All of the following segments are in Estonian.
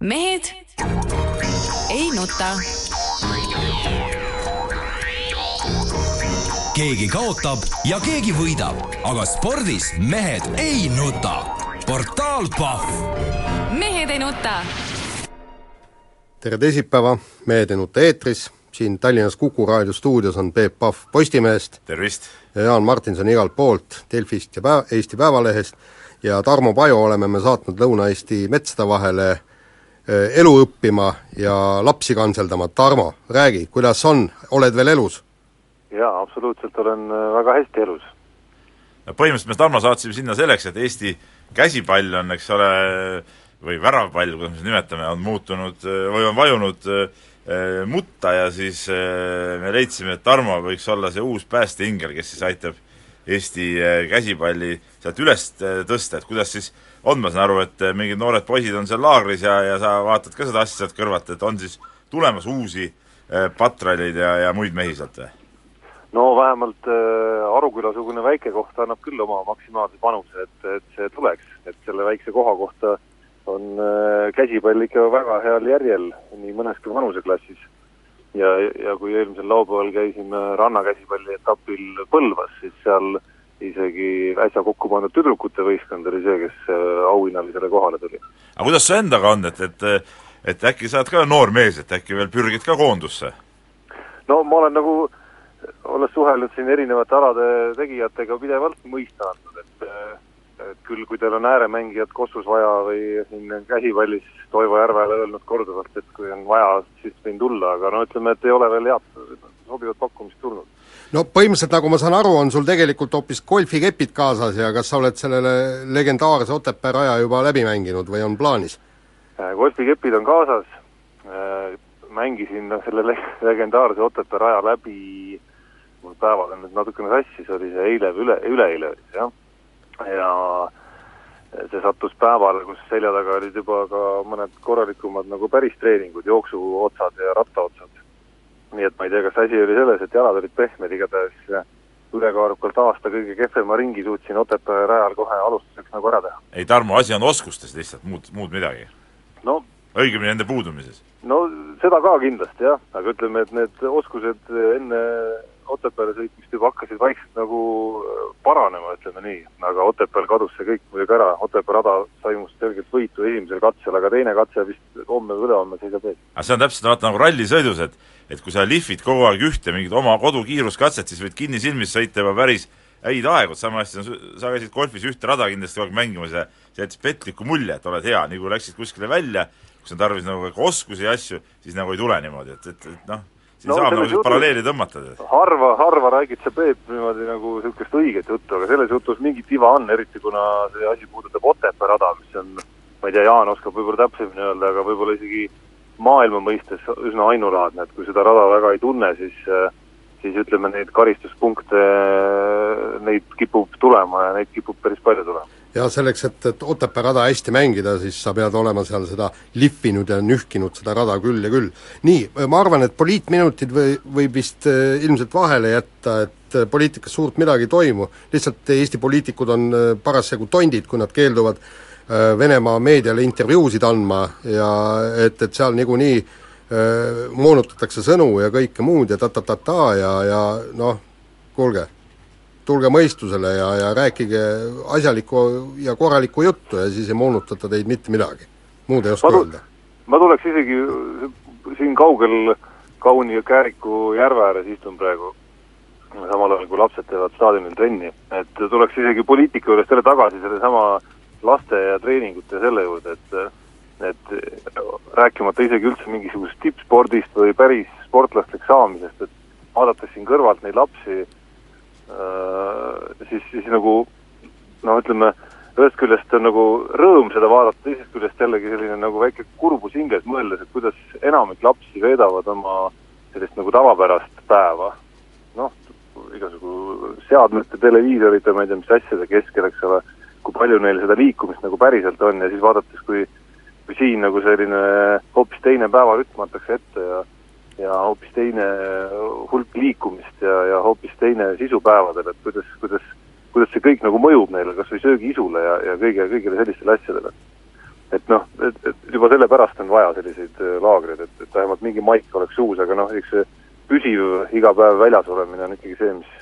mehed ei nuta. keegi kaotab ja keegi võidab, aga spordis mehed ei nuta. portaal Pahv. mehed ei nuta. tere teisipäeva, Mehed ei nuta eetris, siin Tallinnas Kuku raadio stuudios on Peep Pahv Postimehest tervist! ja Jaan Martinson igalt poolt, Delfist ja päev, Eesti Päevalehest, ja Tarmo Paju oleme me saatnud Lõuna-Eesti metsade vahele eh, elu õppima ja lapsi kantseldama, Tarmo, räägi, kuidas on, oled veel elus? jaa, absoluutselt olen äh, väga hästi elus. no põhimõtteliselt me Tarmo saatsime sinna selleks, et Eesti käsipall on, eks ole, või väravpall, kuidas me seda nimetame, on muutunud või on vajunud äh, mutta ja siis äh, me leidsime, et Tarmo võiks olla see uus päästeingel, kes siis aitab Eesti käsipalli sealt üles tõsta, et kuidas siis on, ma saan aru, et mingid noored poisid on seal laagris ja, ja sa vaatad ka seda asja sealt kõrvalt, et on siis tulemas uusi patraleid ja, ja muid mehi sealt või? no vähemalt äh, Aruküla-sugune väike koht annab küll oma maksimaalse panuse, et, et see tuleks, et selle väikse koha kohta on äh, käsipall ikka väga heal järjel nii mõneski vanuseklassis. ja, ja kui eelmisel laupäeval käisime rannakäsipalli etapil Põlvas, siis seal isegi äsja kokku pandud tüdrukute võistkond oli see, kes äh, auhinnalisele kohale tuli. aga kuidas su endaga on, et, et et äkki sa oled ka noor mees, et äkki veel pürgid ka koondusse? no ma olen nagu olles suhelnud siin erinevate alade tegijatega pidevalt mõista andnud, et et küll, kui teil on ääremängijat Kossus vaja või siin käsipallis Toivo Järvele öelnud korduvalt, et kui on vaja, siis võin tulla, aga no ütleme, et ei ole veel head sobivat pakkumist tulnud. no põhimõtteliselt, nagu ma saan aru, on sul tegelikult hoopis golfikepid kaasas ja kas sa oled sellele legendaarse Otepää raja juba läbi mänginud või on plaanis? golfikepid on kaasas, mängisin selle le legendaarse Otepää raja läbi mul päevad on nüüd natukene sassis, oli see eile või üle, üleeile oli see jah. Ja see sattus päevale, kus selja taga olid juba ka mõned korralikumad nagu päris treeningud, jooksuotsad ja rattaotsad. nii et ma ei tea, kas asi oli selles, et jalad olid pehmed, igatahes ülekaalukalt aasta kõige kehvema ringi suutsin Otepää rajal kohe alustuseks nagu ära teha. ei Tarmo, asi on oskustes lihtsalt, muud, muud midagi? no õigemini nende puudumises? no seda ka kindlasti jah, aga ütleme, et need oskused enne Otepääle sõitmist juba hakkasid vaikselt nagu paranema, ütleme nii, aga Otepääl kadus see kõik muidugi ära, Otepää rada sai must selgelt võitu esimesel katsel, aga teine katse vist homme või ülehomme seisab ees. aga see on täpselt vaata nagu rallisõidus, et et kui sa lihvid kogu aeg ühte mingit oma kodukiiruskatset, siis võid kinnisilmis sõita juba päris häid aegu, sama hästi on, sa käisid golfis ühte rada kindlasti kogu aeg mängimas ja see jättis petliku mulje, et oled hea, nii kui läksid kuskile välja, kus on tarvis nagu ka oskusi ja asju, siis nagu ei tule niimoodi, et, et, et noh, siin no, saab nagu jutu... paralleeli tõmmata. harva, harva räägid sa, Peep, niimoodi nagu niisugust õiget juttu, aga selles jutus mingi tiva on, eriti kuna see asi puudutab Otepää rada, mis on, ma ei tea, Jaan oskab võib-olla täpsemini öelda, aga võib-olla isegi maailma mõistes üsna ainulaadne, et kui seda rada väga ei tunne, siis siis ütleme, neid karistuspunkte, neid kipub tulema ja neid kipub päris palju tulema ja selleks, et, et Otepää rada hästi mängida, siis sa pead olema seal seda lihvinud ja nühkinud seda rada küll ja küll. nii, ma arvan, et poliitminutid või, võib vist äh, ilmselt vahele jätta, et äh, poliitikas suurt midagi ei toimu, lihtsalt Eesti poliitikud on äh, parasjagu tondid, kui nad keelduvad Venemaa meediale intervjuusid andma ja et, et seal niikuinii moonutatakse sõnu ja kõike muud ja ta-ta-ta-ta ja, ja noh, kuulge tulge mõistusele ja, ja rääkige asjalikku ja korralikku juttu ja siis ei moonutata teid mitte midagi. muud ei oska öelda. ma tuleks isegi siin kaugel kauni ja Kääriku järve ääres istun praegu, samal ajal kui lapsed teevad staadionil trenni, et tuleks isegi poliitika juurest jälle tagasi sellesama laste ja treeningute ja selle juurde, et et rääkimata isegi üldse mingisugusest tippspordist või päris sportlasteks saamisest, et vaadates siin kõrvalt neid lapsi, siis, siis nagu noh, ütleme, ühest küljest on nagu rõõm seda vaadata, teisest küljest jällegi selline nagu väike kurbus hinges, mõeldes, et kuidas enamik lapsi veedavad oma sellist nagu tavapärast päeva. noh, igasugu seadmete, televiisorite, ma ei tea, mis asjade keskel, eks ole, kui palju neil seda liikumist nagu päriselt on ja siis vaadates, kui kui siin nagu selline hoopis teine päevarütm antakse ette ja ja hoopis teine hulk liikumist ja, ja hoopis teine sisu päevadel, et kuidas, kuidas, kuidas see kõik nagu söögiisule ja, ja kõige, kõigile sellistele asjadele. et noh, et, et juba sellepärast on vaja selliseid äh, laagreid, et, et vähemalt mingi maik oleks uus, aga noh, eks see püsiv iga päev väljas olemine on ikkagi see, mis,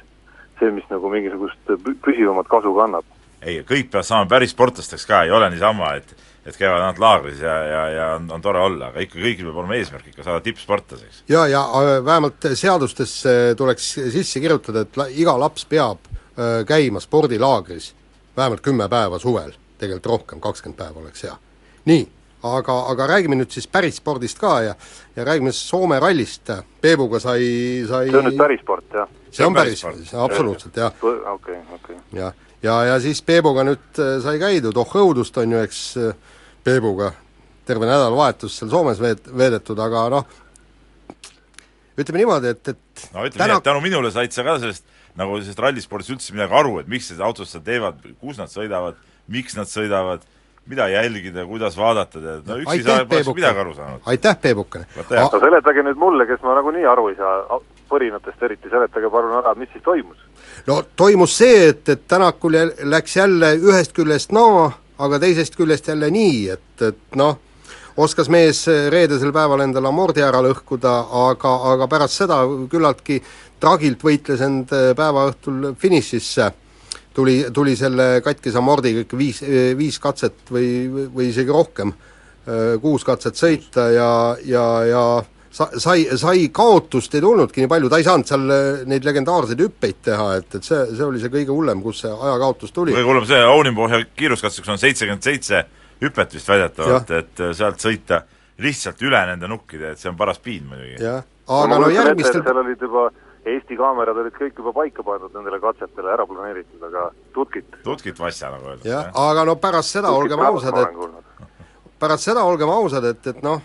see, mis nagu mingisugust püsivamat kasu kannab. ei, kõik peavad saama päris sportlasteks ka, ei ole niisama, et et käivad ainult laagris ja, ja, ja on, on tore olla, aga ikka kõigil peab olema eesmärk ikka saada tippsportlaseks. ja, ja äh, vähemalt seadustesse tuleks sisse kirjutada, et la, iga laps peab öö, käima spordilaagris vähemalt kümme päeva suvel, tegelikult rohkem, kakskümmend päeva oleks hea. nii, aga, aga räägime nüüd siis päris spordist ka ja ja räägime Soome rallist, Peebuga sai, sai see on nüüd päris sport, jah? see on päris, absoluutselt, jah. okei, okei. jah, ja, ja siis Peebuga nüüd sai käidud, oh õudust, on ju, eks Peebuga terve nädalavahetus seal Soomes veet-, veedetud, aga noh, ütleme niimoodi, et, et no ütleme täna... nii, et tänu minule said sa ka sellest nagu sellest rallispordist üldse midagi aru, et miks need autod seda teevad, kus nad sõidavad, miks nad sõidavad, mida jälgida, kuidas vaadata, tead, no üksi sa poleks midagi aru saanud. aitäh, Peebukene! no seletage nüüd mulle, kes ma nagunii aru ei saa, põrinatest eriti, seletage palun ära, mis siis toimus? no toimus see, et, et Tänakul läks jälle ühest küljest naa no,, aga teisest küljest jälle nii, et, et noh, oskas mees reedesel päeval endale amordi ära lõhkuda, aga, aga pärast seda küllaltki tragilt võitles end päeva õhtul finišisse, tuli, tuli selle katkise amordiga ikka viis, viis katset või, või isegi rohkem, kuus katset sõita ja, ja, ja sa-, sai, sai kaotust ei tulnudki nii palju, ta ei saanud seal neid legendaarseid hüppeid teha, et, et see, see oli see kõige hullem, kus see ajakaotus tuli. kõige hullem see Aunipohja kiiruskatseks on seitsekümmend seitse hüpet vist väidetavalt, et sealt sõita lihtsalt üle nende nukkide, et see on paras piin muidugi. jah, aga no järgmistel seal olid juba Eesti kaamerad olid kõik juba paika pandud nendele katsetele, ära planeeritud, aga tutkit tutkit vassa, nagu öeldakse. jah, aga no pärast seda olgem ausad, et pärast seda olgem ausad, et, et noh,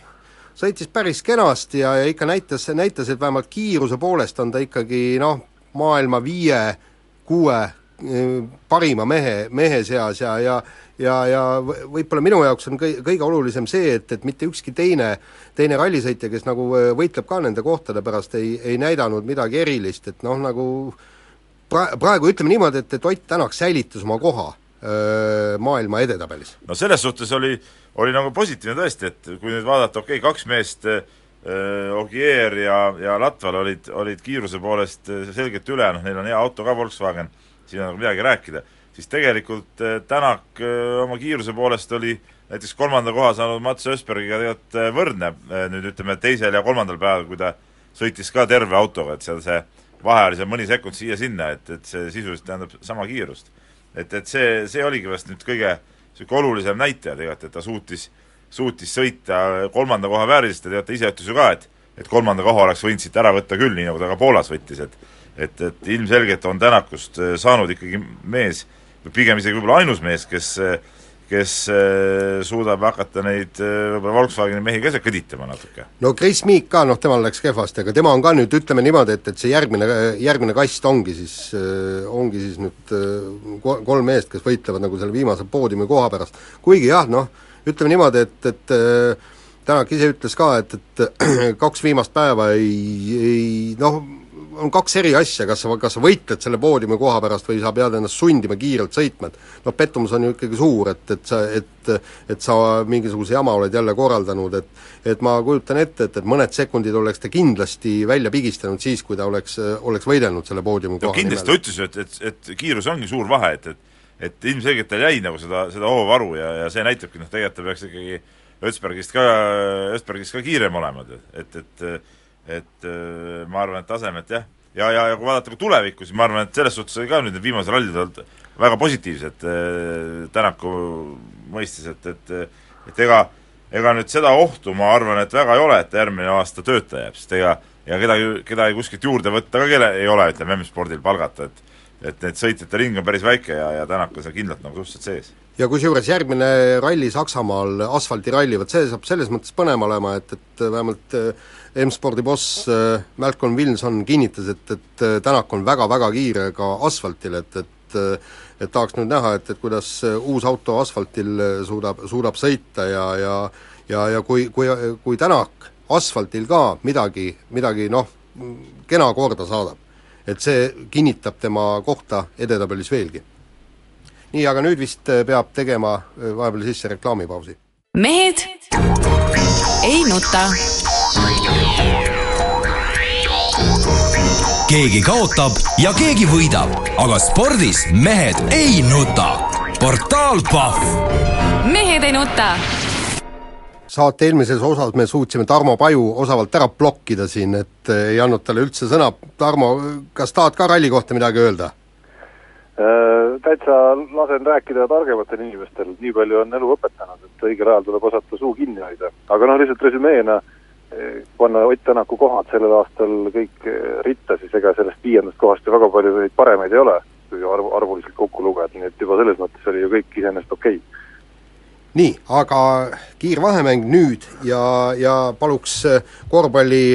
sõitis päris kenasti ja, ja ikka näitas, näitas, et vähemalt kiiruse poolest on ta ikkagi noh, maailma viie-kuue eh, parima mehe, mehe seas ja, ja ja, ja võib-olla minu jaoks on kõi-, kõige olulisem see, et, et mitte ükski teine, teine rallisõitja, kes nagu eh, võitleb ka nende kohtade pärast, ei, ei näidanud midagi erilist, et noh, nagu pra-, praegu ütleme niimoodi, et, et Ott Tänak säilitas oma koha maailma edetabelis. no selles suhtes oli äh, oli nagu positiivne tõesti, et kui nüüd vaadata, okei okay,, kaks meest äh,, Ogier ja, ja Latval olid, olid kiiruse poolest äh, selgelt üle, noh neil on hea auto ka, Volkswagen, siin on nagu midagi rääkida, siis tegelikult äh, Tänak äh, oma kiiruse poolest oli näiteks kolmanda koha saanud Mats Ösbergiga tegelikult äh, võrdne äh, nüüd ütleme, teisel ja kolmandal päeval, kui ta sõitis ka terve autoga, et seal see vahe oli seal mõni sekund siia-sinna, et, et see sisuliselt tähendab sama kiirust. Et, et see, see oligi vast nüüd kõige äh, niisugune olulisem näitaja tegelikult, et ta suutis, suutis sõita kolmanda koha väärilisest ja tegelikult ta ise ütles ju ka, et et kolmanda koha oleks võinud siit ära võtta küll, nii nagu ta ka Poolas võttis, et et, et ilmselgelt on Tänakust äh, saanud ikkagi mees, pigem isegi võib-olla ainus mees, kes kes äh, suudab hakata neid äh, võib-olla Volkswageni mehi ka seal kõditama natuke. no Chris Meek ka, noh temal läks kehvasti, aga tema on ka nüüd, ütleme niimoodi, et, et see järgmine, järgmine kast ongi siis, äh, ongi siis nüüd kolm meest, kes võitlevad nagu selle viimase poodiumi koha pärast. kuigi jah, noh, ütleme niimoodi, et, et Tänak ise ütles ka, et, et kaks viimast päeva ei, ei noh, on kaks eri asja, kas sa, kas sa võitled selle poodiumi koha pärast või sa pead ennast sundima kiirelt sõitma, et noh, pettumus on ju ikkagi suur, et, et sa, et et sa mingisuguse jama oled jälle korraldanud, et et ma kujutan ette, et, et mõned sekundid oleks ta kindlasti välja pigistanud siis, kui ta oleks, oleks võidelnud selle poodiumi koha no kindlasti ta ütles ju, et, et, et kiirus ongi suur vahe, et, et et ilmselgelt tal jäi nagu seda, seda hoovaru ja, ja see näitabki, noh tegelikult ta peaks ikkagi Ötsbergist ka, Ötsbergist ka kiirem olema, et, et et äh, ma arvan, et tasemet jah, ja, ja, ja kui vaadata ka tulevikku, siis ma arvan, et selles suhtes oli ka nüüd need viimased rallid olnud väga positiivsed äh, Tänaku mõistes, et, et et ega, ega nüüd seda ohtu ma arvan, et väga ei ole, et järgmine aasta tööta jääb, sest ega ja kedagi, kedagi kuskilt juurde võtta ka kelle ei ole, ütleme, M-spordil palgata, et et need sõitjate ring on päris väike ja, ja Tänak on seal kindlalt nagu suhteliselt sees. ja kusjuures järgmine ralli Saksamaal, asfaldiralli, vot see saab selles mõttes põnev olema, et, et vähemalt äh, M-spordi boss äh, Malcolm Wilson kinnitas, et, et äh, Tänak on väga-väga kiire ka asfaltil, et, et äh, et tahaks nüüd näha, et, et kuidas uus auto asfaltil suudab, suudab sõita ja, ja ja, ja kui, kui, kui Tänak asfaltil ka midagi, midagi noh, kena korda saadab, et see kinnitab tema kohta edetabelis veelgi. nii, aga nüüd vist peab tegema vahepeal sisse reklaamipausi. mehed ei nuta. Keegi kaotab ja keegi võidab, aga spordis mehed ei nuta. portaal Pahv mehed ei nuta. saate eelmises osas me suutsime Tarmo Paju osavalt ära blokkida siin, et ei andnud talle üldse sõna. Tarmo, kas tahad ka ralli kohta midagi öelda? Äh, täitsa lasen rääkida targematel inimestel, nii palju on elu õpetanud, et õigel ajal tuleb osata suu kinni hoida. aga noh, lihtsalt resümeena panna Ott Tänaku kohad sellel aastal kõik eh, ritta, siis ega sellest viiendast kohast ju väga palju neid paremaid ei ole, kui arv, arvuliselt kokku lugeda, nii et juba selles mõttes oli ju kõik iseenesest okei okay. nii, aga kiirvahemäng nüüd ja, ja paluks äh, korvpalli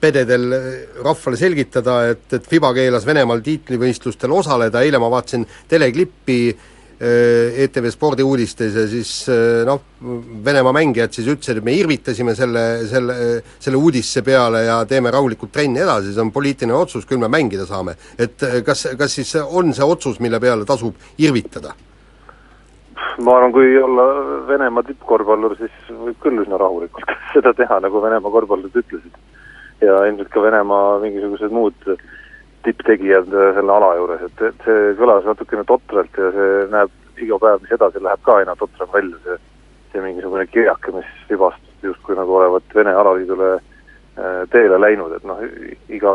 pededel äh, rahvale selgitada, et, et Fiba keelas Venemaal tiitlivõistlustel osaleda, eile ma vaatasin teleklippi äh, ETV Spordi uudistes ja siis noh, Venemaa mängijad siis ütlesid, et me irvitasime selle, selle, selle uudisse peale ja teeme rahulikult trenni edasi, see on poliitiline otsus, küll me mängida saame. et kas, kas siis on see otsus, mille peale tasub irvitada? ma arvan, kui olla Venemaa tippkorvpallur, siis võib küll üsna rahulikult seda teha, nagu Venemaa korvpallurid ütlesid ja ilmselt ka Venemaa mingisugused muud tipptegijad selle ala juures, et, see kõlas natukene totralt ja see näeb iga päev, mis edasi läheb, ka aina totram välja, see see mingisugune kirjake, mis libastus justkui nagu olevat Vene alaliidule äh, teele läinud, et noh, iga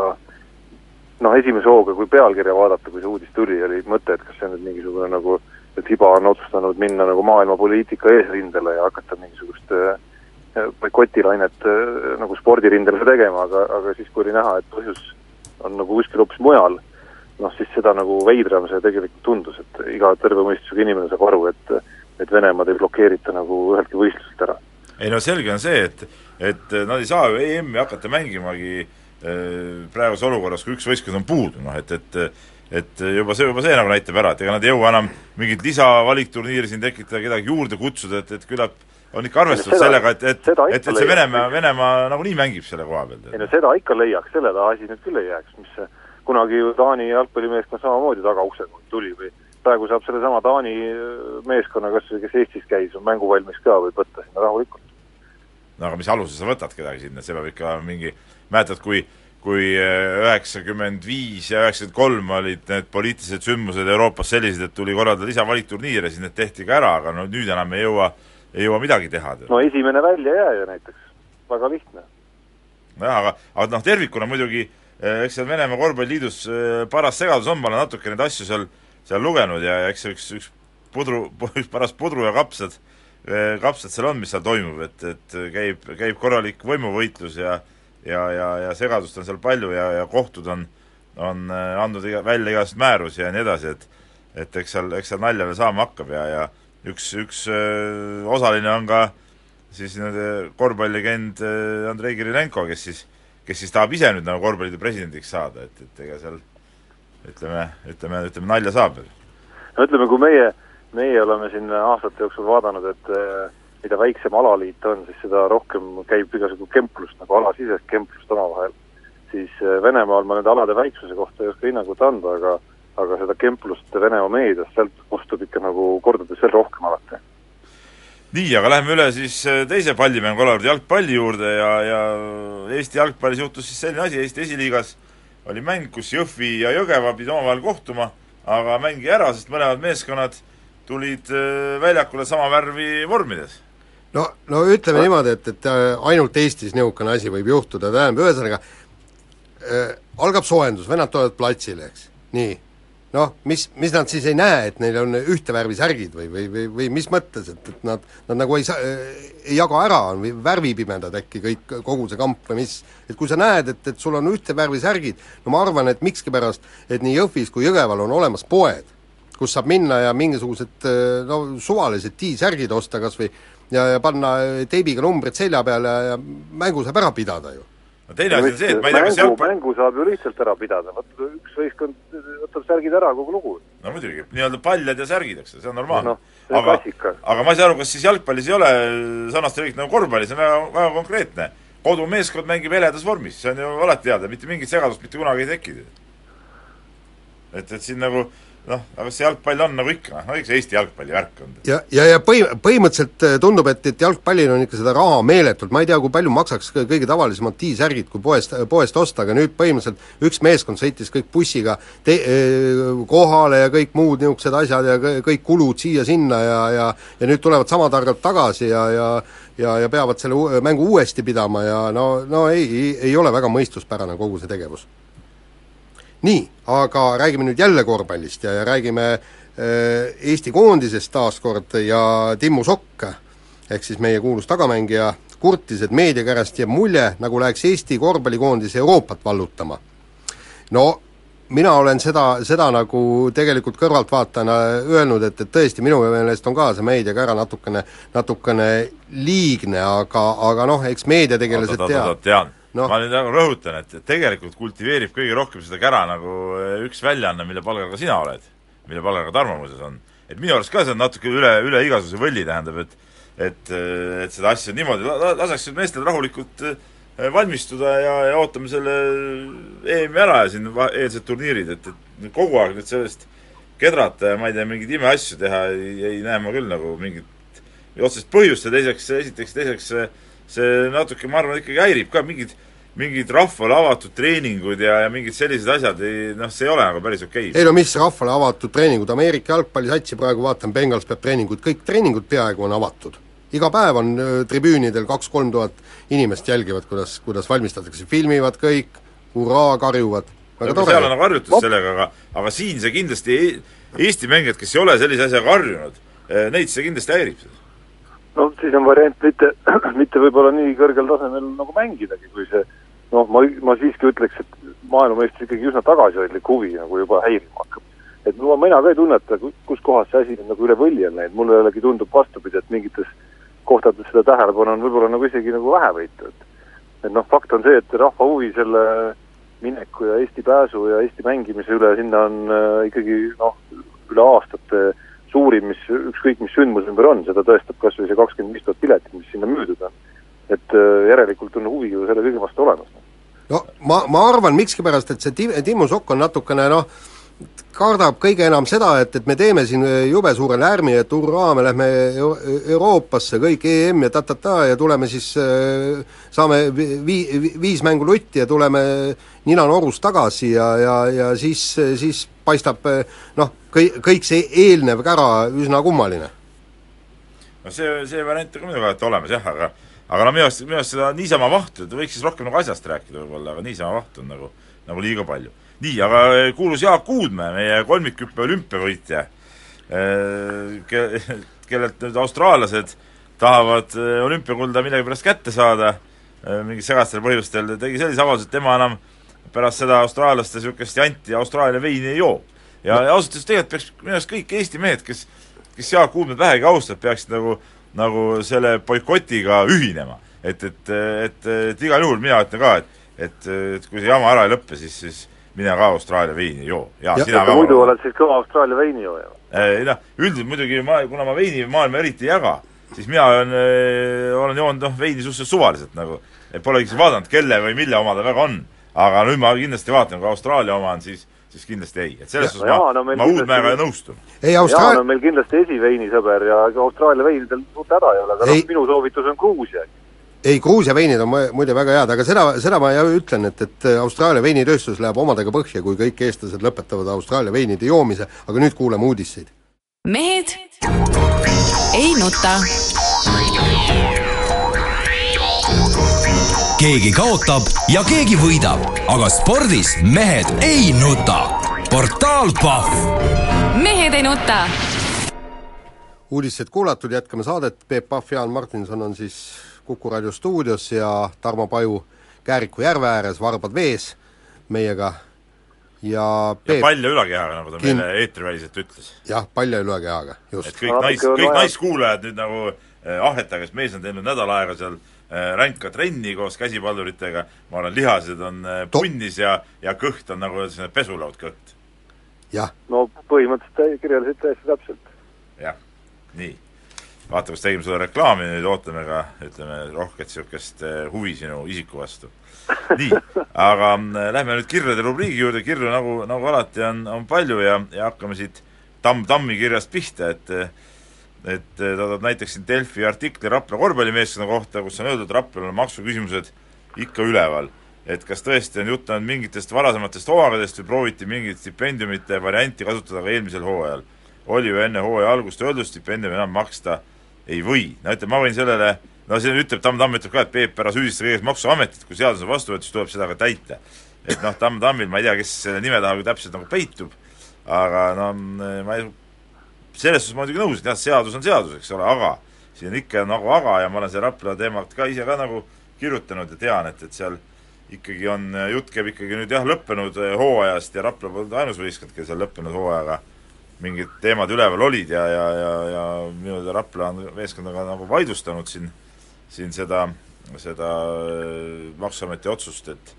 noh, esimese hooga, kui pealkirja vaadata, kui see uudis tuli, oli mõte, et kas see on nüüd mingisugune nagu, et Hiba on otsustanud minna nagu maailmapoliitika eesrindele ja hakata mingisugust äh, boikotilainet äh, nagu spordirindele tegema, aga, aga siis, kui oli näha, et põhjus on nagu kuskil hoopis mujal, noh siis seda nagu veidram see tegelikult tundus, et iga terve mõistusega inimene saab aru, et et Venemaad ei blokeerita nagu üheltki võistluselt ära. ei no selge on see, et, et nad ei saa ju EM-i hakata mängimagi äh, praeguses olukorras, kui üks võistkond on puudu, noh et, et et juba see, juba see nagu näitab ära, et ega nad ei jõua enam mingit lisavalikturniiri siin tekitada, kedagi juurde kutsuda, et, et küllap on ikka arvestatud sellega, et, et, et, et see Venemaa, Venemaa nagunii mängib selle koha peal. ei no seda ikka leiaks, selle taha asi nüüd küll ei jääks, mis kunagi ju Taani jalgpallimeeskond samamoodi tagaukse tuli või praegu saab sellesama Taani meeskonna kas või, kes Eestis käis, on mänguvalmis ka, võib võtta sinna rahulikult. no aga mis alusel sa võtad kedagi sinna, see peab ikka mingi, mäletad, kui kui üheksakümmend viis ja üheksakümmend kolm olid need poliitilised sündmused Euroopas sellised, et tuli korraldada lisavalikturniire, siis need tehti ka ära, aga no nüüd enam ei jõua ei jõua midagi teha. no esimene väljajääja näiteks, väga lihtne. nojah, aga, aga noh, tervikuna muidugi eks seal Venemaa korvpalliliidus paras segadus on, ma olen natuke neid asju seal, seal lugenud ja, ja eks see üks, üks pudru, üks paras pudru ja kapsad, kapsad seal on, mis seal toimub, et, et käib, käib korralik võimuvõitlus ja ja, ja, ja segadust on seal palju ja, ja kohtud on, on andnud iga, välja igasuguseid määrusi ja nii edasi, et et eks seal, eks seal nalja veel saama hakkab ja, ja üks, üks öö, osaline on ka siis nii-öelda korvpallilegend Andrei Kirilenko, kes siis, kes siis tahab ise nüüd nagu korvpalliliidu presidendiks saada, et, et ega seal ütleme, ütleme, ütleme nalja saab veel. no ütleme, kui meie, meie oleme siin aastate jooksul vaadanud, et mida väiksem alaliit on, siis seda rohkem käib igasugu kemplust, nagu alasisest kemplust omavahel. siis Venemaal ma nende alade väiksuse kohta ei oska hinnangut anda, aga aga seda kemplust Venemaa meedias, sealt kostub ikka nagu kordades veel rohkem alati. nii, aga läheme üle siis teise pallimängu ala juurde, jalgpalli juurde ja, ja Eesti jalgpallis juhtus siis selline asi, Eesti esiliigas oli mäng, kus Jõhvi ja Jõgeva pidid omavahel kohtuma, aga mäng jäi ära, sest mõlemad meeskonnad tulid väljakule sama värvi vormides. No, no ütleme niimoodi, et, et ainult Eestis niisugune asi võib juhtuda, tähendab, ühesõnaga äh, algab soojendus, vennad tulevad platsile, eks, nii noh, mis, mis nad siis ei näe, et neil on ühte värvi särgid või, või, või, või mis mõttes, et, et nad, nad nagu ei saa, ei jaga ära, on või värvipimedad äkki kõik, kogu see kamp või mis, et kui sa näed, et, et sul on ühte värvi särgid, no ma arvan, et mikskipärast, et nii Jõhvis kui Jõgeval on olemas poed, kus saab minna ja mingisugused no suvalised T-särgid osta kas või ja, ja panna teibiga numbrid selja peale ja, ja mängu saab ära pidada ju. No teine asi on see, et ma ei tea, kas jalgpall mängu saab ju lihtsalt ära pidada, vot üks võistkond särgid ära, kogu lugu. no muidugi, nii-öelda paljad ja särgid, eks, see on normaalne no,. aga, aga ma ei saa aru, kas siis jalgpallis ei ole sarnast reeglit nagu korvpallis, see on väga, väga konkreetne. kodumeeskond mängib heledas vormis, see on ju alati teada, mitte mingit segadust mitte kunagi ei teki. et, et siin nagu noh, aga see jalgpall on nagu ikka, no eks Eesti jalgpalli värk on. ja, ja, ja põhi, põhimõtteliselt äh, tundub, et, et jalgpallil on ikka seda raha meeletult, ma ei tea, kui palju maksaks kõ- kõige tavalisemad T-särgid, kui poest, poest osta, aga nüüd põhimõtteliselt üks meeskond sõitis kõik bussiga te-, kohale ja kõik muud niisugused asjad ja kõ- kõik kulud siia-sinna ja, ja ja nüüd tulevad sama targalt tagasi ja, ja ja, ja peavad selle mängu uuesti pidama ja no, no ei, ei, ei ole väga mõistuspärane kogu see tegevus nii, aga räägime nüüd jälle korvpallist ja, ja räägime äh, Eesti koondisest taas kord ja Timmu Sokk, ehk siis meie kuulus tagamängija, kurtis, et meedia käest jääb mulje, nagu läheks Eesti korvpallikoondis Euroopat vallutama. no mina olen seda, seda nagu tegelikult kõrvaltvaatajana öelnud, et, et tõesti, minu meelest on ka see meediakära natukene, natukene liigne, aga, aga noh, eks meediategelased teavad. tean. No. ma nüüd nagu rõhutan, et tegelikult kultiveerib kõige rohkem seda kära nagu eh, üks väljaanne, mille palgal ka sina oled, mille palgal ka Tarmo muuseas on. et minu arust ka see on natuke üle, üle igasuguse võlli, tähendab, et et, et seda asja niimoodi la-, la- laseks meestel rahulikult eh, valmistuda ja, ja ootame selle EM-i ära ja siin eelsed turniirid, et, et kogu aeg nüüd sellest kedrata ja ma ei tea, mingeid imeasju teha ei, ei näe ma küll nagu mingit otsest põhjust ja teiseks, esiteks, teiseks see, see natuke, ma arvan, ikkagi häirib ka mingid mingid rahvale avatud treeningud ja, ja mingid sellised asjad noh, see ei ole nagu päris okei okay. ei no mis rahvale avatud treeningud, Ameerika jalgpallisatsi praegu vaatan, Bengals peab treeninguid, kõik treeningud peaaegu on avatud. iga päev on tribüünidel kaks-kolm tuhat inimest jälgivad, kuidas, kuidas valmistatakse, filmivad kõik, hurraa, karjuvad, väga aga seal on tore. nagu harjutus sellega, aga aga siin see kindlasti Eesti mängijad, kes ei ole sellise asjaga harjunud, neid see kindlasti häirib. No siis on variant mitte, mitte võib-olla nii kõrgel tasemel nagu mängidagi, kui see noh, ma, ma siiski ütleks, et maailmameistris ikkagi üsna tagasihoidlik huvi nagu juba häirima hakkab. et no mina ka ei tunneta, kus kohas see asi nagu üle võlli on läinud, mulle jällegi tundub vastupidi, et mingites kohtades seda tähelepanu on võib-olla nagu isegi nagu vähevõitu, et et noh, fakt on see, et rahva huvi selle mineku ja Eesti pääsu ja Eesti mängimise üle sinna on äh, ikkagi noh, üle aastate suurim, mis ükskõik mis sündmus ümber on, seda tõestab kas või see kakskümmend viis tuhat piletit, mis sinna müüdud on. et äh, järelikult on huvi ju selle kõige vastu olemas. no ma, ma arvan miskipärast, et see Tim-, Timmu Sokk on natukene noh, kardab kõige enam seda, et, et me teeme siin jube suure lärmi, et hurraa, me lähme Euro Euroopasse, kõik EM ja ta-ta-ta ja tuleme siis, saame vi-, vi-, viis mängu lutti ja tuleme ninanorus tagasi ja, ja, ja siis, siis paistab noh, kõik, kõik see eelnev kära üsna kummaline. no see, see variant on ka muidugi alati olemas jah, aga aga no minu arust, minu arust seda niisama vahtu, et võiks siis rohkem nagu asjast rääkida võib-olla, aga niisama vahtu on nagu, nagu liiga palju. nii, aga kuulus Jaak Uudmäe, meie kolmikhüppe olümpiavõitja, ke-, kellelt nüüd austraallased tahavad eh, olümpiakulda millegipärast kätte saada, mingil segastel põhjustel, tegi sellise avalduse, et tema enam pärast seda austraallaste niisugust janti Austraalia veini ei joo. Ja, ausalt öeldes tegelikult peaks minu arust kõik Eesti mehed, kes kes Jaak Uudmäed vähegi austab, peaksid nagu nagu selle boikotiga ühinema. et, et, et, et igal juhul mina ütlen ka, et et, et kui see jama ära ei lõppe, siis, siis mine ka Austraalia veini joo. ja, Ja- sina ka muidu oled siis kõva Austraalia veinijooja ei noh, üldiselt muidugi ma, kuna ma veini maailma eriti ei jaga, siis mina olen, olen joonud noh, veini suhteliselt suvaliselt nagu. et pole isegi vaadanud, kelle või mille oma ta väga on. aga nüüd ma kindlasti vaatan, kui Austraalia oma on, siis, siis kindlasti ei. et selles suhtes no ma no ma kindlasti- Uudmäega nõustun. ei, Jaan Austraal-, on meil kindlasti esiveinisõber ja ega Austraalia veinidel suurt häda ei ole, aga noh minu soovitus on Gruusia. ei, Gruusia veinid on mu- muide väga head, aga seda, seda ma ütlen, et, et Austraalia veinitööstus läheb omadega põhja, kui kõik eestlased lõpetavad Austraalia veinide joomise, aga nüüd kuulame uudiseid. mehed ei nuta. Keegi kaotab ja keegi võidab, aga spordis mehed ei nuta. portaal Pahv mehed ei nuta. uudised kuulatud, jätkame saadet, Peep Pahv, Jaan Martinson on siis Kuku raadio stuudios ja Tarmo Paju Kääriku järve ääres, varbad vees meiega ja ja Peep, palja ülakehaga, nagu ta Kin- meile eetriväliselt ütles. jah, palja ülekehaga, just. et kõik nais, kõik naiskuulajad nüüd nagu eh, ahhetage, sest mees on teinud nädal aega seal eh, ränka trenni koos käsipalluritega, ma olen, lihased on eh, punnis ja, ja kõht on nagu selline pesulaudkõht. jah, no põhimõtteliselt te kirjeldasite täiesti täpselt. jah, nii. vaata, kas tegime sulle reklaami, nüüd ootame ka, ütleme, rohket niisugust huvi sinu isiku vastu. nii, aga äh, lähme nüüd kirjade rubriigi juurde, kirju nagu, nagu alati on, on palju ja, ja hakkame siit Tamm, Tammi kirjast pihta, et et ta toob näiteks siin Delfi artikli Rapla korvpallimeeskonna kohta, kus on öeldud, Raplal on maksuküsimused ikka üleval. et kas tõesti on jutt olnud mingitest varasematest hooaegadest või prooviti mingit stipendiumite varianti kasutada ka eelmisel hooajal? oli ju enne hooaja algust öeldud, stipendiumi enam maksta ei või. no ütleme, ma võin sellele, no see ütleb, Tamm Tamm ütleb ka, et Peep, ära süüdista kõigest Maksuametit, kui seadus on vastu võetud, siis tuleb seda ka täita. et noh, Tamm Tammil, ma ei tea, kes selle nime taha täpselt nagu peitub, aga no ma ei, selles suhtes ma muidugi nõus, et jah, seadus on seadus, eks ole, aga siin ikka nagu aga ja ma olen selle Rapla teemat ka ise ka nagu kirjutanud ja tean, et, et seal ikkagi on, jutt käib ikkagi nüüd jah, lõppenud hooajast ja Rapla polnud ainus võistkond, kes seal lõppenud hooajaga. Mingid teemad üleval olid ja, ja, ja, ja minu teada Rapla on meeskondaga nagu vaidlustanud siin, siin seda, seda äh, Maksuameti otsust, et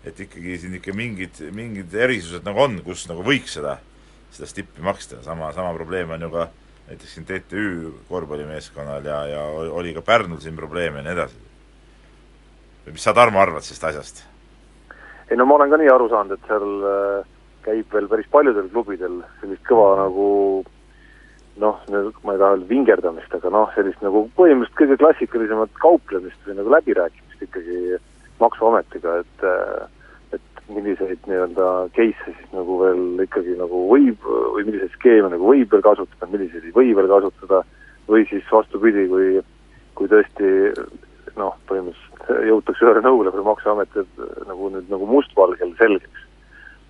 et ikkagi siin ikka mingid, mingid erisused nagu on, kus nagu võiks seda, seda stippi maksta, sama, sama probleem on ju ka näiteks siin TTÜ korvpallimeeskonnal ja, ja oli ka Pärnul siin probleeme ja nii edasi. mis sa, Tarmo, arvad sellest asjast? ei no ma olen ka nii aru saanud, et seal äh käib veel päris paljudel klubidel sellist kõva nagu noh, ma ei taha öelda vingerdamist, aga noh, sellist nagu põhimõtteliselt kõige klassikalisemat kauplemist või nagu läbirääkimist ikkagi Maksuametiga, et et milliseid nii-öelda case'e siis nagu veel ikkagi nagu võib või milliseid skeeme nagu võib veel kasutada, milliseid ei või veel kasutada, või siis vastupidi, kui kui tõesti noh, põhimõtteliselt jõutakse ühele nõule või Maksuamet teeb nagu nüüd nagu mustvalgel selgeks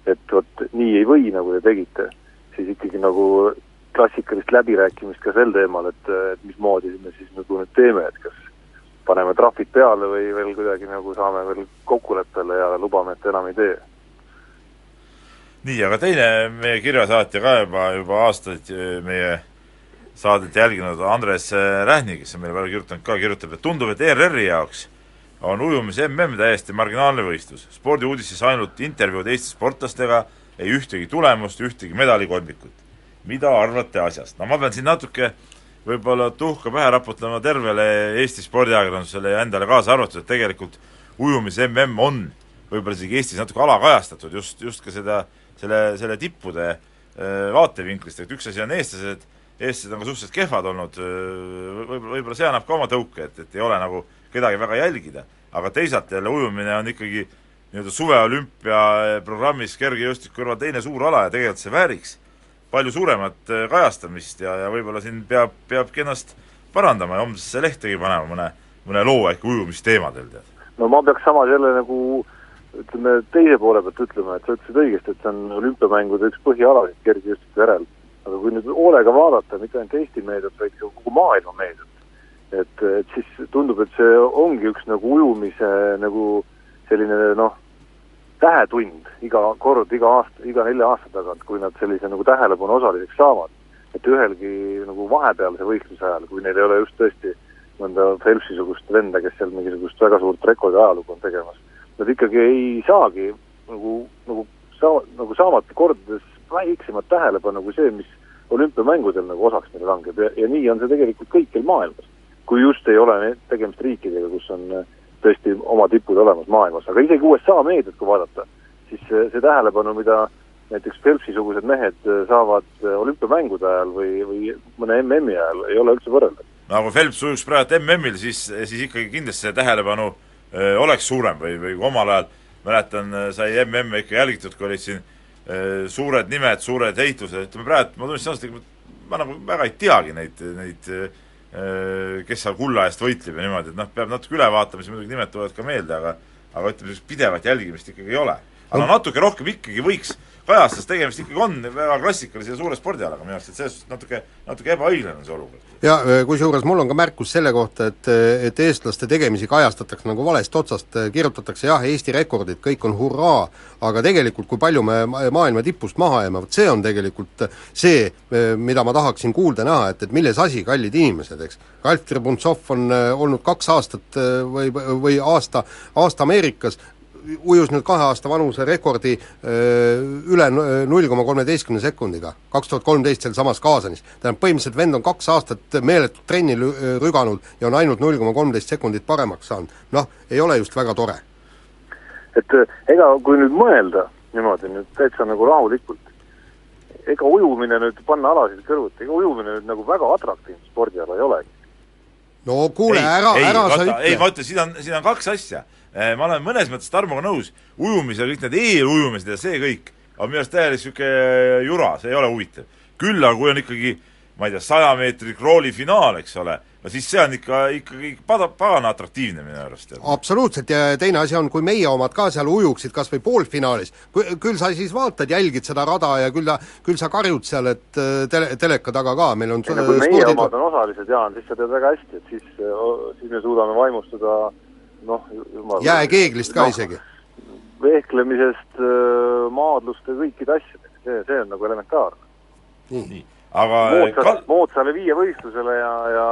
et vot nii ei või, nagu te tegite, siis ikkagi nagu klassikalist läbirääkimist ka sel teemal, et, et mismoodi me siis nagu nüüd teeme, et kas paneme trahvid peale või veel kuidagi nagu saame veel kokkuleppele ja lubame, et enam ei tee. nii, aga teine meie kirjasaatja ka juba, juba aastaid meie saadet jälginud Andres Rähni, kes on meile palju kirjutanud ka, kirjutab, et tundub, et ERR-i jaoks on ujumis mm täiesti marginaalne võistlus. spordiuudises ainult intervjuud Eesti sportlastega, ei ühtegi tulemust, ühtegi medalikolmikut. mida arvate asjast? no ma pean siin natuke võib-olla tuhka pähe raputama tervele Eesti spordiajakirjandusele ja endale kaasa arvatud, et tegelikult ujumis mm on võib-olla isegi Eestis natuke alakajastatud just, just ka seda, selle, selle tippude äh, vaatevinklist, et üks asi on eestlased, eestlased on ka suhteliselt kehvad olnud, võib-olla, võib-olla see annab ka oma tõuke, et, et ei ole nagu kedagi väga jälgida. aga teisalt jälle ujumine on ikkagi nii-öelda suveolümpia programmis kergejõustiku kõrval teine suur ala ja tegelikult see vääriks palju suuremat äh, kajastamist ja, ja võib-olla siin peab, peabki ennast parandama ja homsesse lehtegi panema mõne, mõne loo äkki ujumisteemadel, tead. no ma peaks samas jälle nagu ütleme, teise poole pealt ütlema, et sa ütlesid õigesti, et see on olümpiamängude üks põhialasid kergejõustiku järel. aga kui nüüd hoolega vaadata mitte ainult Eesti meediat, vaid ka kogu maailma meediat, et, et siis tundub, et see ongi üks nagu ujumise nagu selline noh, tähetund iga kord, iga aasta, iga nelja aasta tagant, kui nad sellise nagu tähelepanu osaliseks saavad. et ühelgi nagu vahepealse võistluse ajal, kui neil ei ole just tõesti mõnda Phelpsi-sugust venda, kes seal mingisugust väga suurt rekordi ajalugu on tegemas, nad ikkagi ei saagi nagu, nagu saa-, nagu saavad kordades väiksemat tähelepanu kui see, mis olümpiamängudel nagu osaks neile langeb ja, ja nii on see tegelikult kõikjal maailmas kui just ei ole tegemist riikidega, kus on äh, tõesti oma tipud olemas maailmas, aga isegi USA meediat, kui vaadata, siis see, see tähelepanu, mida näiteks Phelpsi-sugused mehed äh, saavad äh, olümpiamängude ajal või, või mõne MM-i ajal, ei ole üldse võrreldav. no kui Phelps ujuks praegu MM-il, siis, siis ikkagi kindlasti see tähelepanu öö, oleks suurem või, või kui omal ajal mäletan, sai MM-e ikka jälgitud, kui olid siin öö, suured nimed, suured heitlused, ütleme praegu, ma tunnistan ausalt, ma nagu väga ei teagi neid, neid öö, Äh, kes seal kulla eest võitleb ja niimoodi, et noh, peab natuke üle vaatama, siis muidugi nimed tulevad ka meelde, aga aga ütleme, sellist pidevat jälgimist ikkagi ei ole. aga no natuke rohkem ikkagi võiks kajastas tegemist ikkagi on väga klassikalise suure spordialaga minu arust, et selles suhtes natuke, natuke ebaõiglane on see olukord. ja kusjuures mul on ka märkus selle kohta, et, et eestlaste tegemisi kajastatakse nagu valest otsast, kirjutatakse jah, Eesti rekordid, kõik on hurraa, aga tegelikult kui palju me maailma tipust maha jääme, vot see on tegelikult see, mida ma tahaksin kuulda näha, et, et milles asi, kallid inimesed, eks. Ralf Tribuntsov on olnud kaks aastat või, või aasta, aasta Ameerikas, ujus nüüd kahe aasta vanuse rekordi üle null koma kolmeteistkümne sekundiga, kaks tuhat kolmteist sealsamas Kaasanis. tähendab, põhimõtteliselt vend on kaks aastat meeletut trenni rüganud ja on ainult null koma kolmteist sekundit paremaks saanud. noh, ei ole just väga tore. et ega kui nüüd mõelda niimoodi nüüd täitsa nagu rahulikult, ega ujumine nüüd, panna alasid kõrvuti, ega ujumine nüüd nagu väga atraktiivne spordiala ei olegi. no kuule, ei, ära, ei, ära sa vaata, ei, ma ütle. ütlen, siin on, siin on kaks asja. Ma olen mõnes mõttes Tarmoga nõus, ujumise, kõik need eelujumised ja see kõik on minu arust täielik niisugune jura, see ei ole huvitav. küll aga kui on ikkagi ma ei tea, saja meetri krooli finaal, eks ole, no siis see on ikka, ikkagi pada, pagana atraktiivne minu arust. absoluutselt ja teine asi on, kui meie omad ka seal ujuksid kas või poolfinaalis, küll sa siis vaatad, jälgid seda rada ja küll ta, küll sa karjud seal, et äh, tele, teleka taga ka, meil on ei no kui meie omad on osalised, Jaan, siis sa tead väga hästi, et siis, siis me suudame vaimustuda noh, jumal jääkeeglist ka no. isegi. vehklemisest, maadluste, kõikide asjadega, see, see on nagu elementaarne. nii, nii., aga moodsale kal-, moodsale viievõistlusele ja, ja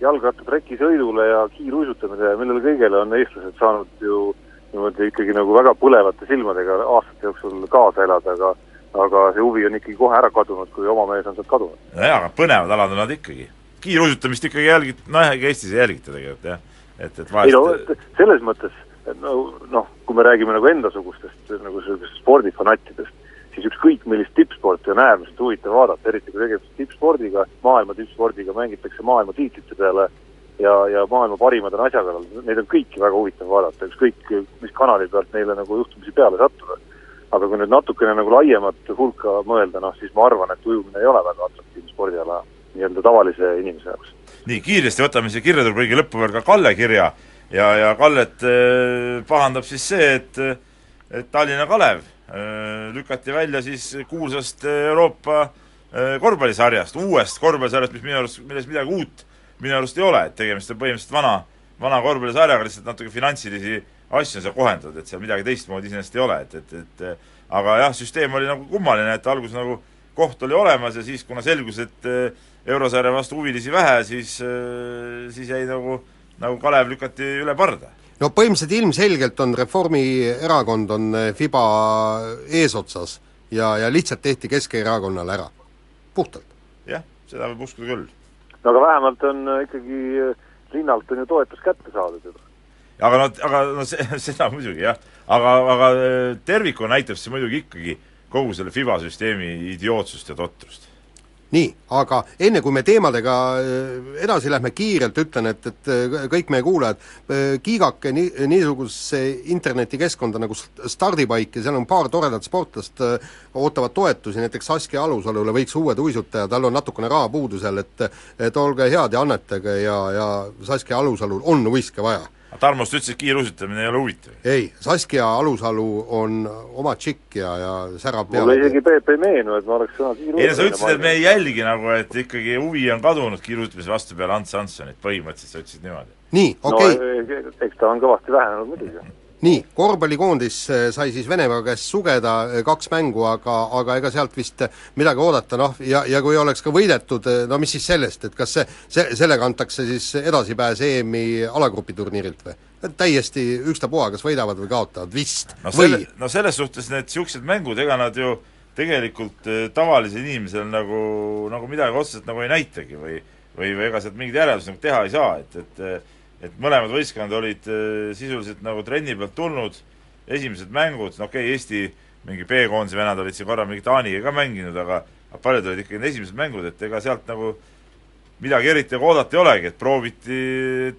jalgrattatrekisõidule ja kiiruisutamisele ja millele kõigele on eestlased saanud ju niimoodi ikkagi nagu väga põlevate silmadega aastate jooksul kaasa elada, aga aga see huvi on ikkagi kohe ära kadunud, kui oma mees on sealt kadunud. nojah, aga põnevad alad on nad ikkagi. kiiruisutamist ikkagi jälgid, noh, ega Eestis ei jälgita tegelikult jah. Et, et ei no vahest selles mõttes, et no noh, kui me räägime nagu endasugustest nagu niisugustest spordifanattidest, siis ükskõik millist tippsporti on äärmiselt huvitav vaadata, eriti kui tegemist tippspordiga, maailma tippspordiga, mängitakse maailma tiitlite peale ja, ja maailma parimad on asja kallal, neid on kõiki väga huvitav vaadata, ükskõik mis kanali pealt neile nagu juhtumisi peale sattuda. aga kui nüüd natukene nagu laiemat hulka mõelda, noh siis ma arvan, et ujumine ei ole väga atraktiivne spordiala nii-öelda tavalise inimese jaoks. Nii, kiiresti võtame siia kirjatulbriigi lõppu veel ka Kalle kirja. Ja, ja Kallet äh, pahandab siis see, et et Tallinna Kalev äh, lükati välja siis kuulsast Euroopa äh, korvpallisarjast, uuest korvpallisarjast, mis minu arust, milles midagi uut minu arust ei ole, et tegemist on põhimõtteliselt vana, vana korvpallisarjaga, lihtsalt natuke finantsilisi asju on seal kohendatud, et seal midagi teistmoodi iseenesest ei ole, et, et, et aga jah, süsteem oli nagu kummaline, et alguses nagu koht oli olemas ja siis, kuna selgus, et eurosarja vastu huvilisi vähe, siis, siis jäi nagu, nagu Kalev lükati üle parda no põhimõtteliselt ilmselgelt on Reformierakond on FIBA eesotsas ja, ja lihtsalt tehti Keskerakonnale ära, puhtalt. jah, seda võib uskuda küll. no aga vähemalt on ikkagi linnalt on ju toetus kätte saadud juba. aga no, aga no see, seda muidugi jah, aga, aga tervikuna näitab see muidugi ikkagi kogu selle FIBA süsteemi idiootsust ja totrust. Nii, aga enne kui me teemadega edasi lähme, kiirelt ütlen, et, et kõik meie kuulajad, kiigake nii, niisugusesse internetikeskkonda nagu Stardipaik ja seal on paar toredat sportlast, ootavad toetusi, näiteks Saskia Alusalule võiks uued uisutaja, tal on natukene raha puudu seal, et et olge head ja annetage ja, ja Saskia Alusalul on uiske vaja Tarmost ütles, et kiiruisutamine ei ole huvitav. ei, Saskia Alusalu on oma tšikk ja, ja särab peale. mulle isegi Peep ei meenu, et ma oleks sõna kiiruisamine ei no sa ütlesid, et me ei jälgi nagu, et ikkagi huvi on kadunud kiiruisutamise vastu peale Ants Hanssonit, põhimõtteliselt sa ütlesid niimoodi. nii, okei okay. no eks ta on kõvasti vähenenud muidugi nii, korvpallikoondis sai siis Venemaa käest sugeda kaks mängu, aga, aga ega sealt vist midagi oodata, noh, ja, ja kui oleks ka võidetud, no mis siis sellest, et kas see, see, sellega antakse siis edasipääs EM-i alagrupiturniirilt või? täiesti ükstapuha, kas võidavad või kaotavad, vist no selle, no selles suhtes need niisugused mängud, ega nad ju tegelikult tavalisel inimesel nagu, nagu midagi otseselt nagu ei näitagi või või, või ega sealt mingeid järeldusi nagu teha ei saa, et, et et mõlemad võistkonnad olid äh, sisuliselt nagu trenni pealt tulnud, esimesed mängud, no okei okay,, Eesti mingi B-koondise vennad olid siin korra mingi Taaniga ka mänginud, aga paljud olid ikkagi esimesed mängud, et ega sealt nagu midagi eriti nagu oodata ei olegi, et prooviti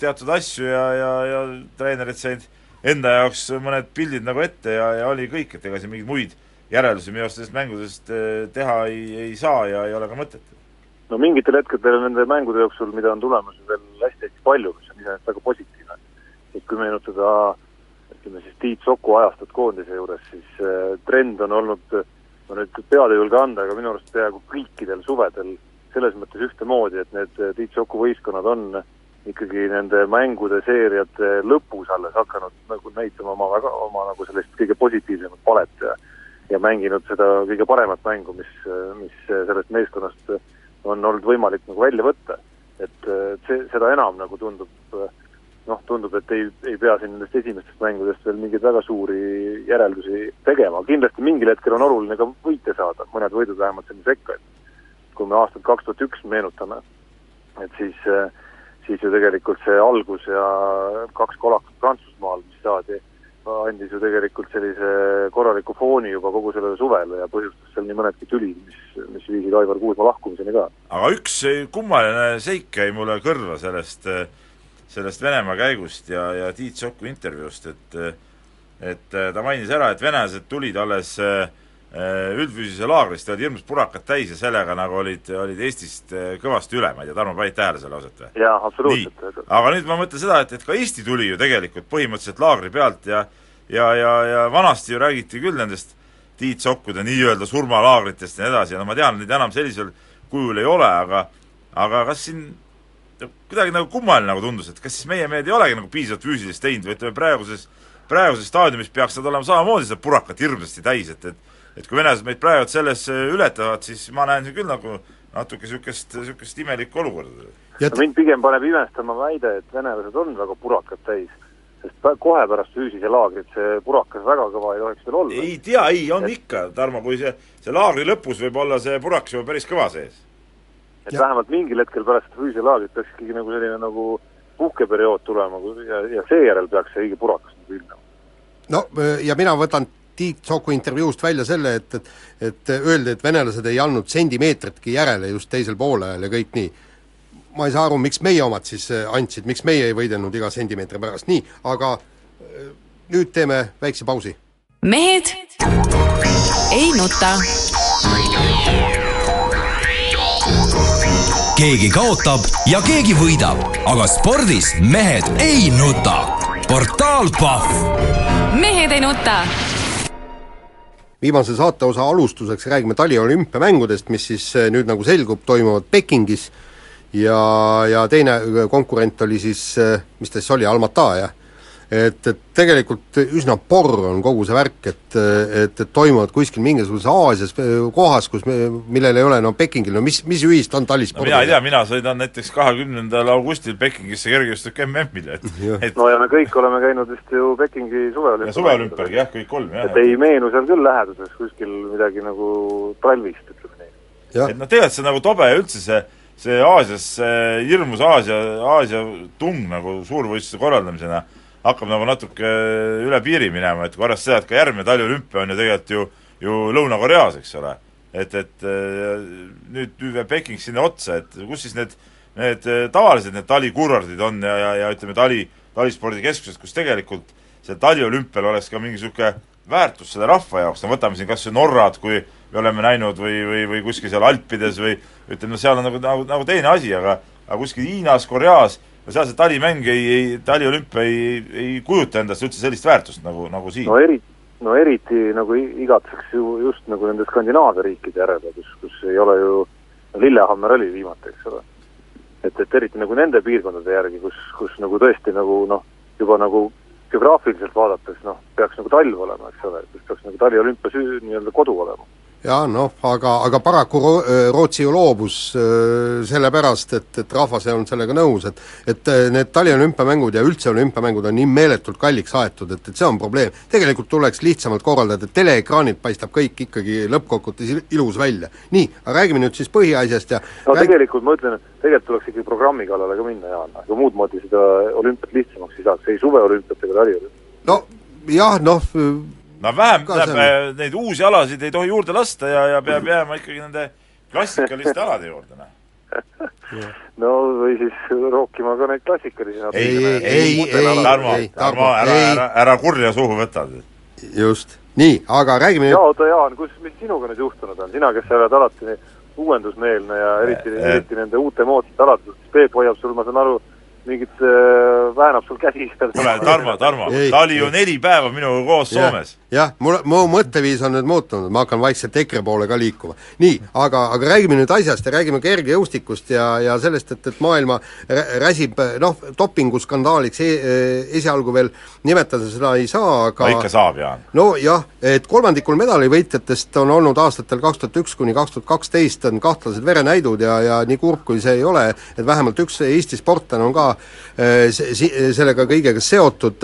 teatud asju ja, ja, ja treenerid said enda jaoks mõned pildid nagu ette ja, ja oli kõik, et ega siin mingeid muid järeldusi minu arust sellest mängudest teha ei, ei saa ja ei ole ka mõtet. No mingitel hetkedel nende mängude jooksul, mida on tulemas veel hästi-hästi palju, mis on iseenesest väga positiivne. et kui meenutada ütleme siis Tiit Soku ajastut koondise juures, siis äh, trend on olnud, ma nüüd pead ei julge anda, aga minu arust peaaegu kõikidel suvedel selles mõttes ühtemoodi, et need Tiit Soku võistkonnad on ikkagi nende mängude seeriate lõpus alles hakanud nagu näitama oma väga, oma nagu sellist kõige positiivsemat palet ja ja mänginud seda kõige paremat mängu, mis, mis sellest meeskonnast on olnud võimalik nagu välja võtta. Et see, seda enam nagu tundub noh, tundub, et ei, ei pea siin nendest esimestest mängudest veel mingeid väga suuri järeldusi tegema, kindlasti mingil hetkel on oluline ka võite saada, mõned võidud vähemalt sinna sekka, et kui me aastat kaks tuhat üks meenutame, et siis, siis ju tegelikult see algus ja kaks kolakut Prantsusmaal, mis saadi, andis ju tegelikult sellise korraliku fooni juba kogu sellele suvele ja põhjustas seal nii mõnedki tülid, mis, mis viisid Aivar Kuusma lahkumiseni ka. aga üks kummaline seik jäi mulle kõrva sellest, sellest Venemaa käigust ja, ja Tiit Soku intervjuust, et et ta mainis ära, et venelased tulid alles üldfüüsilise laagrist, olid hirmus purakad täis ja sellega nagu olid, olid Eestist kõvasti üle, ma ei tea, Tarmo, panid tähele selle osat või? jaa, absoluutselt. aga nüüd ma mõtlen seda, et, et ka Eesti tuli ju tegelikult põhimõtteliselt laagri pealt ja ja, ja, ja vanasti ju räägiti küll nendest Tiit Sokkude nii-öelda surmalaagritest ja nii edasi ja no ma tean, neid enam sellisel kujul ei ole, aga aga kas siin kuidagi nagu kummaline nagu tundus, et kas siis meie mehed ei olegi nagu piisavalt füüsilist teinud või ütleme, praeguses praeguses staadiumis peaks nad olema samamoodi seda purakat hirmsasti täis, et, et et kui venelased meid praegu selles ületavad, siis ma näen küll nagu natuke niisugust, niisugust imelikku olukorda. No mind pigem paneb imestama väide, et venelased on väga purakad täis, sest kohe pärast füüsise laagrit see purakas väga kõva ei tohiks veel olla. ei tea, ei, on et... ikka, Tarmo, kui see, see laagri lõpus võib olla see purakas juba päris kõva sees. et ja. vähemalt mingil hetkel pärast füüsise laagrit peaks ikkagi nagu selline nagu puhkeperiood tulema ja, ja seejärel peaks see õige purakas nagu ilmnema. no ja mina võtan Tiit Soku intervjuust välja selle, et, et et öeldi, et venelased ei andnud sentimeetritki järele just teisel poolajal ja kõik nii. ma ei saa aru, miks meie omad siis andsid, miks meie ei võidelnud iga sentimeetri pärast, nii, aga nüüd teeme väikse pausi. mehed ei nuta. keegi kaotab ja keegi võidab, aga spordis mehed ei nuta. portaal Pahv. mehed ei nuta viimase saateosa alustuseks räägime taliolümpiamängudest, mis siis nüüd nagu selgub, toimuvad Pekingis ja, ja teine konkurent oli siis, mis ta siis oli, Almata, jah? Et, et tegelikult üsna porr on kogu see värk, et, et, et toimuvad kuskil mingisuguses Aasias kohas, kus me, millel ei ole no Pekingil, no mis, mis ühist on talispordiga no,? mina ei tea, mina sõidan näiteks kahekümnendal augustil Pekingisse kergejõustik MM-ile, et, et no ja me kõik oleme käinud vist ju Pekingi suveolümpial. suveolümpial, jah, kõik kolm, jah. et ei meenu seal küll läheduses kuskil midagi nagu talvist, ütleme nii. et noh, tegelikult see nagu tobe üldse see see Aasias, see hirmus Aasia, Aasia tung nagu suurvõistluse korraldamisena hakkab nagu natuke üle piiri minema, et kui arvestada seda, et ka järgmine taliolümpia on ju tegelikult ju, ju Lõuna-Koreas, eks ole. et, et nüüd, nüüd veel Peking sinna otsa, et kus siis need, need tavalised need talikurordid on ja, ja, ja ütleme, tali, talispordikeskused, kus tegelikult seal taliolümpial oleks ka mingi niisugune väärtus selle rahva jaoks, no võtame siin kas või Norrad, kui me oleme näinud, või, või, või kuskil seal Alpides või ütleme, seal on nagu, nagu, nagu teine asi, aga aga kuskil Hiinas, Koreas no seal see talimäng ei, ei, taliolümpia ei, ei, kujuta endast üldse sellist väärtust nagu, nagu siin. no eri, no eriti nagu igatseks ju just nagu nende Skandinaavia riikide järele, kus, kus ei ole ju, Lillehammer oli viimati, eks ole. et, et eriti nagu nende piirkondade järgi, kus, kus nagu tõesti nagu noh, juba nagu geograafiliselt vaadates noh, peaks nagu talv olema, eks ole, kus peaks nagu taliolümpia süü-, nii-öelda kodu olema jah, noh, aga, aga paraku Ro-, Rootsi ju loobus äh, sellepärast, et, et rahvas ei olnud sellega nõus, et et need taliolümpiamängud ja üldse olümpiamängud on nii meeletult kalliks aetud, et, et see on probleem. tegelikult tuleks lihtsamalt korraldada, et teleekraanilt paistab kõik ikkagi lõppkokkuvõttes ilus välja. nii, aga räägime nüüd siis põhiasjast ja no rääg... tegelikult ma ütlen, et tegelikult tuleks ikkagi programmi kallale ka minna, Jaan, aga muud moodi seda olümpiat lihtsamaks ei saaks, ei suveolümpiat ega taliolümpiat. no jah, noh no vähem, tähendab, neid uusi alasid ei tohi juurde lasta ja, ja peab jääma ikkagi nende klassikaliste alade juurde, noh. No või siis rookima ka neid klassikalisi ei, ei, ei, ei, Tarmo, Tarmo, ära, ära, ära kurja suhu võta. just, nii, aga räägime nüüd jaa, oota Jaan, kus, mis sinuga nüüd juhtunud on, sina, kes sa oled alati nii uuendusmeelne ja eriti, eriti nende uute moodsate alade, Peep hoiab sul, ma saan aru, mingit äh,, väänab sul käsi seal. kuule, Tarmo, Tarmo, ta oli ju neli päeva minuga koos ja, Soomes. jah, mul, mu mõtteviis on nüüd muutunud, ma hakkan vaikselt EKRE poole ka liikuma. nii, aga, aga räägime nüüd asjast ja räägime kergejõustikust ja, ja sellest, et, et maailma räsib noh, dopinguskandaaliks e esialgu veel nimetada seda ei saa, aga no ikka saab, Jaan. nojah, et kolmandikul medalivõitjatest on olnud aastatel kaks tuhat üks kuni kaks tuhat kaksteist on kahtlased verenäidud ja, ja nii kurb, kui see ei ole, et vähemalt üks Eesti sportlane on ka si-, sellega kõigega seotud,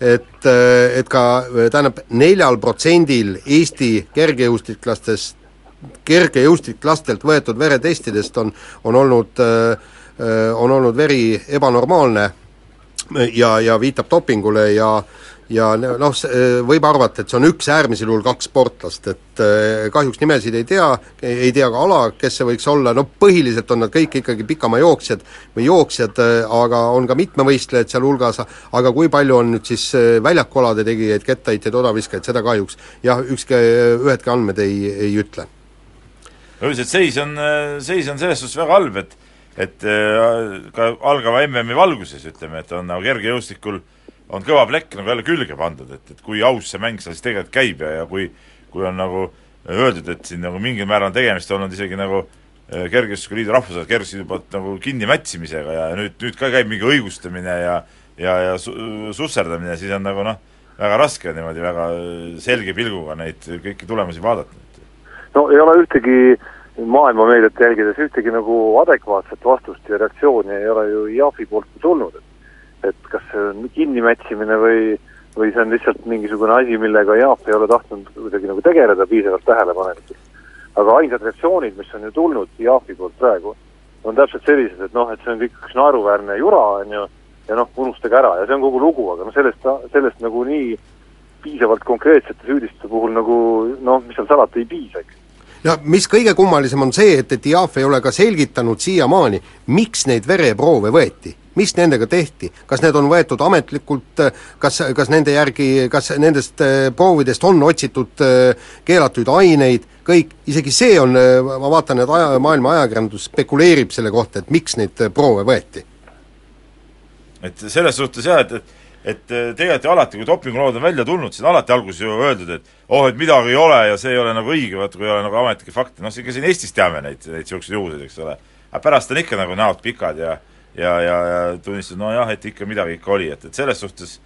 et, et ka tähendab, neljal protsendil Eesti kergejõustiklastest, kergejõustiklastelt võetud veretestidest on, on olnud, on olnud veri ebanormaalne ja, ja viitab dopingule ja ja noh, võib arvata, et see on üks äärmisel juhul kaks sportlast, et eh, kahjuks nimesid ei tea, ei tea ka ala, kes see võiks olla, no põhiliselt on nad kõik ikkagi pikamaajooksjad või jooksjad, eh, aga on ka mitmevõistlejaid sealhulgas, aga kui palju on nüüd siis eh, väljakualade tegijaid, kettaheitjaid, odaviskajaid, seda kahjuks jah, ükski, ühedki andmed ei, ei ütle. üldiselt seis on, seis on selles suhtes väga halb, et et ka algava MM-i valguses ütleme, et on nagu kergejõustikul äh, on kõva plekk nagu jälle külge pandud, et, et kui aus see mäng seal siis tegelikult käib ja, ja kui kui on nagu öeldud, et siin nagu mingil määral on tegemist olnud isegi nagu äh, kergejõustikuliidu rahvusvahelise kergejõustiku poolt nagu kinni mätsimisega ja nüüd, nüüd ka käib mingi õigustamine ja ja, ja su-, susserdamine, siis on nagu noh, väga raske niimoodi väga selge pilguga neid kõiki tulemusi vaadata. no ei ole ühtegi maailmameediat jälgides ühtegi nagu adekvaatset vastust ja reaktsiooni ei ole ju IAF-i poolt tulnud, et et kas see on kinnimätsimine või, või see on lihtsalt mingisugune asi, millega Jaap ei ole tahtnud kuidagi nagu tegeleda piisavalt tähelepanelikult. aga ainsad reaktsioonid, mis on ju tulnud Jaapi poolt praegu, on täpselt sellised, et noh, et see on kõik üks naeruväärne jura, on ju, ja noh, unustage ära ja see on kogu lugu, aga noh, sellest, sellest nagu nii piisavalt konkreetsete süüdistuste puhul nagu noh, mis seal salata, ei piisa, eks ja mis kõige kummalisem on see, et, et IAF ei ole ka selgitanud siiamaani, miks neid vereproove võeti mis nendega tehti, kas need on võetud ametlikult, kas, kas nende järgi, kas nendest äh, proovidest on otsitud äh, keelatuid aineid, kõik, isegi see on, äh, ma vaatan, et aja, maailma ajakirjandus spekuleerib selle kohta, et miks neid proove võeti. et selles suhtes jah, et, et et tegelikult ju alati, kui dopingulood on välja tulnud, siis on alati alguses ju öeldud, et oh, et midagi ei ole ja see ei ole nagu õige, vaata kui ei ole nagu ametlikke fakte, noh, ikka siin Eestis teame neid, neid niisuguseid juhuseid, eks ole. aga pärast on ikka nagu näod pikad ja ja, ja, ja tunnistas, nojah, et ikka midagi ikka oli, et, et selles suhtes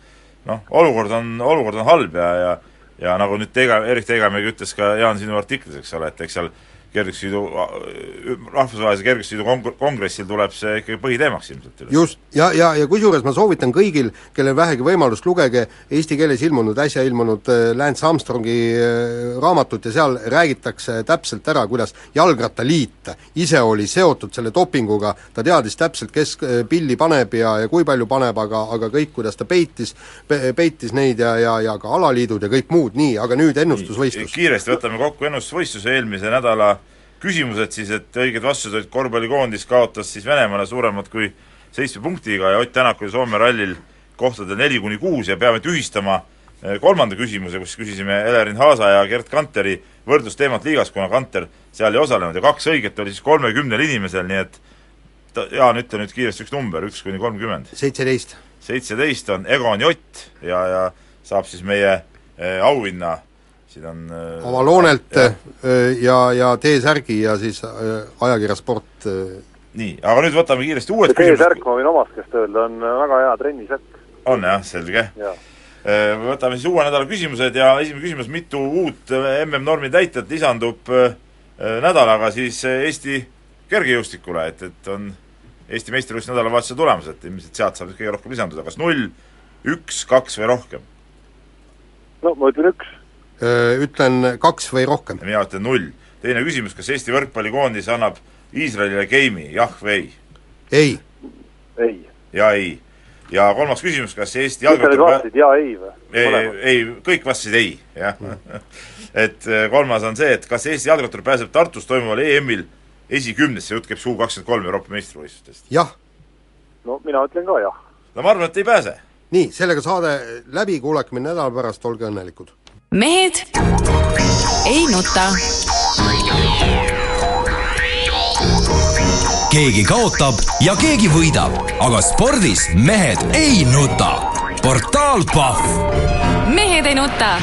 noh, olukord on, olukord on halb ja, ja ja nagu nüüd Tega, Erik Tegamägi ütles ka Jaan sinu artiklis, eks ole, et eks seal kergejõustisõidu, rahvusvahelise kong-, kongressil tuleb see ikkagi põhiteemaks ilmselt üles. just, ja, ja, ja kusjuures ma soovitan kõigil, kellel vähegi võimalust, lugege eesti keeles ilmunud, äsja ilmunud äh, Lance Armstrongi äh, raamatut ja seal räägitakse täpselt ära, kuidas Jalgrattaliit ise oli seotud selle dopinguga, ta teadis täpselt, kes äh, pilli paneb ja, ja kui palju paneb, aga, aga kõik, kuidas ta peitis pe,, peitis neid ja, ja, ja ka alaliidud ja kõik muud, nii, aga nüüd ennustusvõistlus. kiiresti võtame kokku ennustusvõistluse eelmise nädala küsimused siis, et õiged vastused olid, korvpallikoondis kaotas siis Venemaale suuremalt kui seitsme punktiga ja Ott Tänak oli Soome rallil kohtadel neli kuni kuus ja peame tühistama eh, kolmanda küsimuse, kus küsisime Elerin Haasa ja Gerd Kanteri võrdlusteemat liigas, kuna Kanter seal ei osalenud ja kaks õiget oli siis kolmekümnel inimesel, nii et ta, Jaan, ütle nüüd kiiresti üks number, üks kuni kolmkümmend. seitseteist. seitseteist on Egon Jott ja, ja saab siis meie eh, auhinna siin on äh, Avaloonelt ja, äh, ja, ja T-särgi ja siis äh, ajakirja Sport nii, aga nüüd võtame kiiresti uued T-särk, ma võin omast käest öelda, on väga hea trennisärk. on jah, selge ja.? Võtame siis uue nädala küsimused ja esimene küsimus, mitu uut MM-normi täitjat lisandub nädalaga siis Eesti kergejõustikule, et, et on Eesti meistrivõistluse nädalavahetuse tulemas, et ilmselt sealt saab kõige rohkem lisanduda, kas null, üks, kaks või rohkem? no ma ütlen üks ütlen kaks või rohkem. mina ütlen null. teine küsimus, kas Eesti võrkpallikoondis annab Iisraelile geimi, jah või ei? ei. ei. ja ei. ja kolmas küsimus, kas Eesti jalgrattur vastasid ja ei või? ei, ei, kõik vastasid ei, jah et kolmas on see, et kas Eesti jalgrattur pääseb Tartus toimuval EM-il esikümnesse, jutt käib Suu kakskümmend kolm Euroopa meistrivõistlustest? jah. no mina ütlen ka jah. no ma arvan, et ei pääse. nii, sellega saade läbi, kuulake mind nädala pärast, olge õnnelikud mehed ei nuta. keegi kaotab ja keegi võidab, aga spordis mehed ei nuta. portaal Pahv. mehed ei nuta